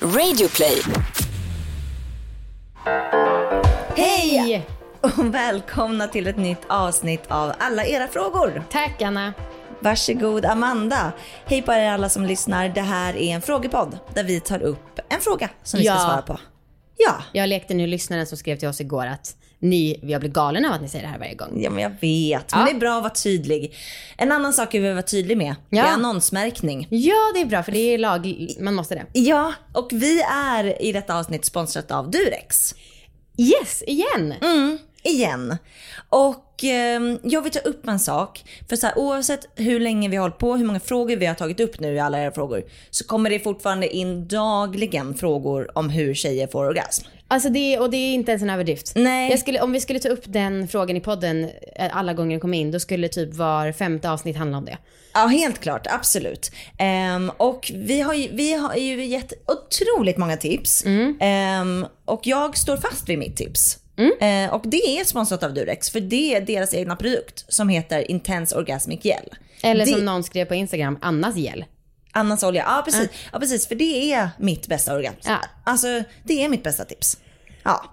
Radioplay. Hej! Och välkomna till ett nytt avsnitt av Alla era frågor. Tack Anna. Varsågod Amanda. Hej på er alla som lyssnar. Det här är en frågepodd där vi tar upp en fråga som vi ska Ja. svara på. Ja, Jag lekte nu lyssnaren som skrev till oss igår att ni, jag blir galen av att ni säger det här varje gång. ja men jag vet. Men Ja. det är bra att vara tydlig. En annan sak jag vill vara tydlig med, Ja. är annonsmärkning. Ja, det är bra för det är lag, man måste det. Ja, och vi är i detta avsnitt sponsrat av Durex. Yes, igen! Mm, igen. Och ehm, jag vill ta upp en sak. För så här, oavsett hur länge vi har hållit på, hur många frågor vi har tagit upp nu i alla era frågor, så kommer det fortfarande in dagligen frågor om hur tjejer får orgasm. Alltså det, och det är inte ens en överdrift. Nej. Skulle, om vi skulle ta upp den frågan i podden eh, alla gånger den kom in, då skulle typ var femte avsnitt handla om det. Ja, helt klart. Absolut. Ehm, och vi har, ju, vi har ju gett otroligt många tips. Ehm, och jag står fast vid mitt tips. Ehm, och det är sponsrat av Durex, för det är deras egna produkt som heter Intense Orgasmic Gel. Eller det, som någon skrev på Instagram, Annas gel. Annas olja. Ja precis. ja, precis. För det är mitt bästa orgasm. Ja. Alltså, det är mitt bästa tips. Ja.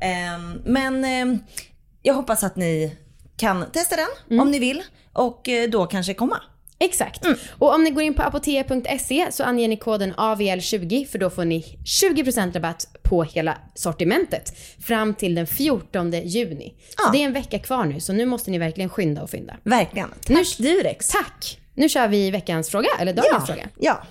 Ehm, men ehm, jag hoppas att ni kan testa den om ni vill och eh, då kanske komma. Exakt. Och om ni går in på apotea.se så anger ni koden AVL20 för då får ni 20% rabatt på hela sortimentet fram till den 14 juni. Ja. Så det är en vecka kvar nu så nu måste ni verkligen skynda och fynda. Verkligen. Tack Nu- Durex. Tack! Nu kör vi veckans fråga, eller dagens Ja. fråga. ja.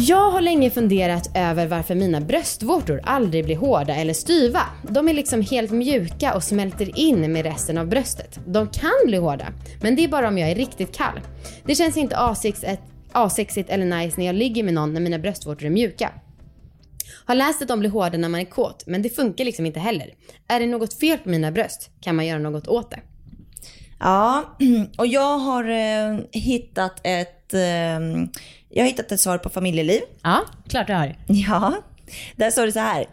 Jag har länge funderat över varför mina bröstvårtor aldrig blir hårda eller styva. De är liksom helt mjuka och smälter in med resten av bröstet. De kan bli hårda, men det är bara om jag är riktigt kall. Det känns inte asexigt, asexigt eller nice när jag ligger med någon när mina bröstvårtor är mjuka. Har läst att de blir hårda när man är kåt, men det funkar liksom inte heller. Är det något fel på mina bröst? Kan man göra något åt det? Ja, och jag har eh, hittat ett eh, jag har hittat ett svar på familjeliv. Ja, klart du har. Ja, där står det så här.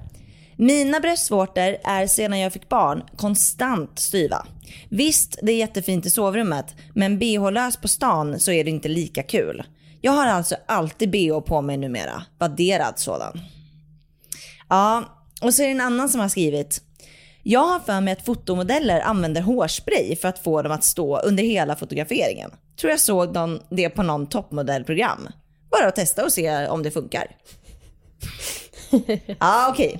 Mina bröstvårtor är sedan jag fick barn konstant styva. Visst, det är jättefint i sovrummet, men bh-lös på stan så är det inte lika kul. Jag har alltså alltid bh på mig numera, vadderad sådan. Ja, och så är det en annan som har skrivit. Jag har för mig att fotomodeller använder hårspray för att få dem att stå under hela fotograferingen. Tror jag såg någon, det på någon toppmodellprogram. Bara att testa och se om det funkar. Ja, okej.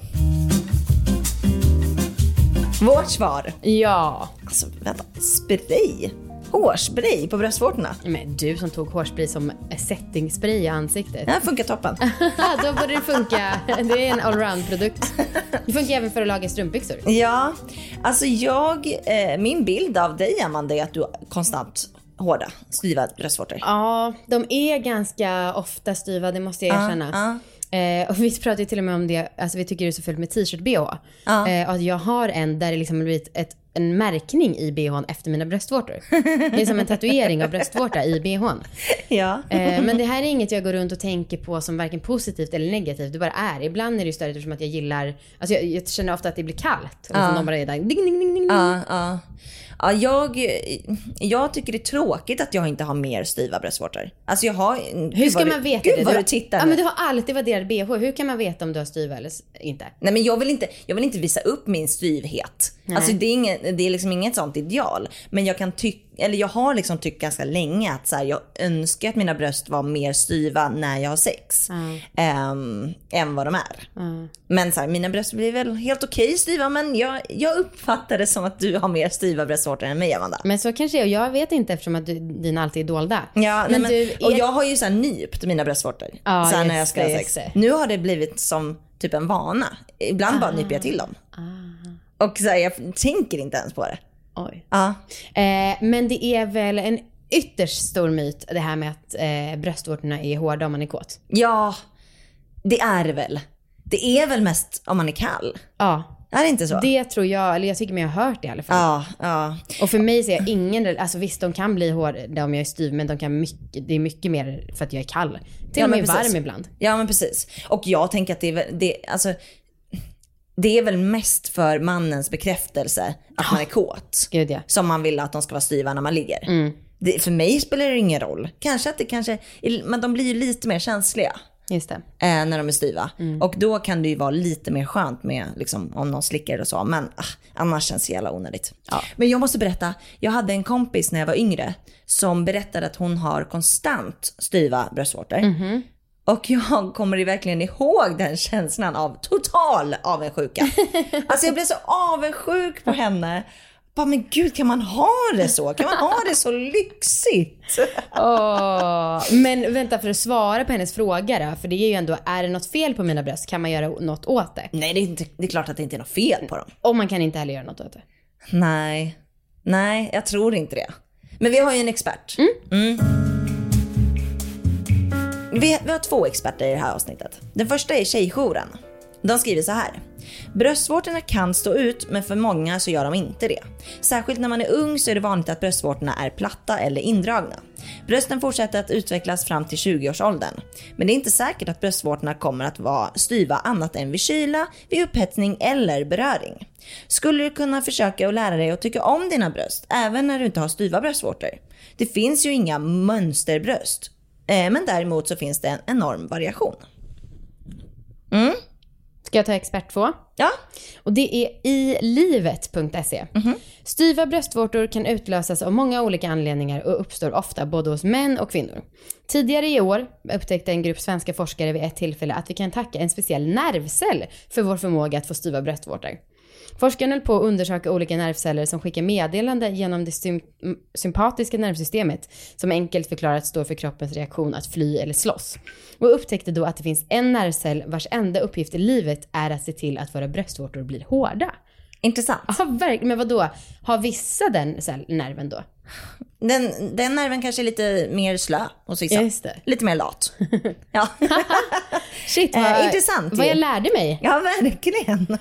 Vårt svar. Ja. Alltså vänta, spray? Hårspray på bröstvårtorna? Men du som tog hårspray som settingspray i ansiktet. Det här funkar toppen. Då borde det funka. Det är en allround-produkt. Det funkar även för att laga strumpbyxor. Ja, alltså jag, eh, min bild av dig Amanda är att du konstant hårda, styva bröstvårtor. Ja, de är ganska ofta styva, det måste jag erkänna. Eh, och vi pratade ju till och med om det, alltså vi tycker det är så fult med t-shirt-bh. Ja. Eh, jag har en där det liksom har blivit ett, en märkning i bhn efter mina bröstvårtor. Det är som en tatuering av bröstvårta i bhn. Ja. Eh, men det här är inget jag går runt och tänker på som varken positivt eller negativt. Det bara är. Ibland är det ju större eftersom att jag gillar, alltså jag, jag känner ofta att det blir kallt. Och liksom de bara är där, ding, ding, ding, ding, ding. Ja, ja. Ja jag, jag tycker det är tråkigt att jag inte har mer styva bröstvårtor. Alltså jag har... Hur ska man veta Gud det? vad Du- du tittar Ja men du har alltid vadderad bh. Hur kan man veta om du har styva eller inte? Nej men jag vill inte, jag vill inte visa upp min styvhet. Alltså det är, inget, det är liksom inget sånt ideal. Men jag kan tycka, eller jag har liksom tyckt ganska länge att så här, jag önskar att mina bröst var mer styva när jag har sex. ehm, än vad de är. Men så här, mina bröst blir väl helt okej styva men jag, jag uppfattar det som att du har mer styva bröstvårtor än mig Amanda. Men så kanske. Och jag vet inte eftersom att du, dina alltid är dolda. Ja, men, men, du, och är- jag har ju så här nypt mina bröstvårtor. Ja, så här när jag ska ha sex. Nu har det blivit som typ en vana. Ibland bara nyper jag till dem. Ah. Och så här, jag tänker inte ens på det. Oj. Ja. Eh, men det är väl en ytterst stor myt det här med att eh, bröstvårtorna är hårda om man är kåt. ja, det är det väl. Det är väl mest om man är kall. Ja. Är det inte så? Det tror jag, eller jag tycker mig ha hört det i alla fall. Ja, ja. Och för mig ser jag ingen, alltså visst de kan bli hårda om jag är styv men de kan mycket, det är mycket mer för att jag är kall. Till Ja, och med varm ibland. Ja men precis. Och jag tänker att det är det, alltså, det är väl mest för mannens bekräftelse att man är kåt. Gud ja. Som man vill att de ska vara styva när man ligger. Mm. Det, för mig spelar det ingen roll. Kanske att det kanske, men de blir ju lite mer känsliga. Just det. eh, när de är styva. Och då kan det ju vara lite mer skönt med liksom, om någon slickar och så. Men ah, annars känns det jävla onödigt. Men jag måste berätta, jag hade en kompis när jag var yngre som berättade att hon har konstant styva bröstvårtor. Och jag kommer verkligen ihåg den känslan av total avundsjuka. Alltså jag blev så avundsjuk på henne. Bara, men gud, kan man ha det så? Kan man ha det så lyxigt? Åh, men vänta för att svara på hennes fråga då, för det är ju ändå, är det något fel på mina bröst? Kan man göra något åt det? Nej, det är, inte, det är klart att det inte är något fel på dem. Och man kan inte heller göra något åt det. Nej, nej, jag tror inte det. Men vi har ju en expert. Mm. Vi, vi har två experter i det här avsnittet. Den första är Tjejjouren. De skriver så här. Bröstvårtorna kan stå ut, men för många så gör de inte det. Särskilt när man är ung så är det vanligt att bröstvårtorna är platta eller indragna. Brösten fortsätter att utvecklas fram till 20-årsåldern. Men det är inte säkert att bröstvårtorna kommer att vara styva annat än vid kyla, vid upphetsning eller beröring. Skulle du kunna försöka att lära dig att tycka om dina bröst, även när du inte har styva bröstvårtor? Det finns ju inga mönsterbröst. Eh, Men däremot så finns det en enorm variation. Ska jag ta expert två? Ja, Och det är ilivet.se. Styva bröstvårtor kan utlösas av många olika anledningar och uppstår ofta både hos män och kvinnor. Tidigare i år upptäckte en grupp svenska forskare vid ett tillfälle att vi kan tacka en speciell nervcell för vår förmåga att få styva bröstvårtor. Forskarna höll på att undersöka olika nervceller som skickar meddelande genom det sym- sympatiska nervsystemet som enkelt förklarat står för kroppens reaktion att fly eller slåss. Och upptäckte då att det finns en nervcell vars enda uppgift i livet är att se till att våra bröstvårtor blir hårda intressant. Ja, verkligen. Men vad då? Har vissa den nerven då? Den, den nerven kanske är lite mer slö hos vissa. Just det. Lite mer lat. ja. Shit, Eh, vad, intressant vad jag lärde mig. ja, verkligen.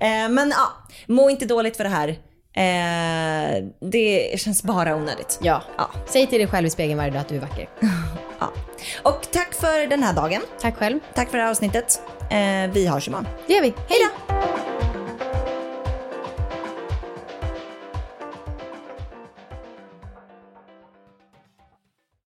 eh, men ja, må inte dåligt för det här. Eh, det känns bara onödigt. Ja. Ja. Säg till dig själv i spegeln varje dag att du är vacker. ja. Och tack för den här dagen. Tack själv. Tack för det här avsnittet. Eh, vi hörs imorgon. Det gör vi. Hej då!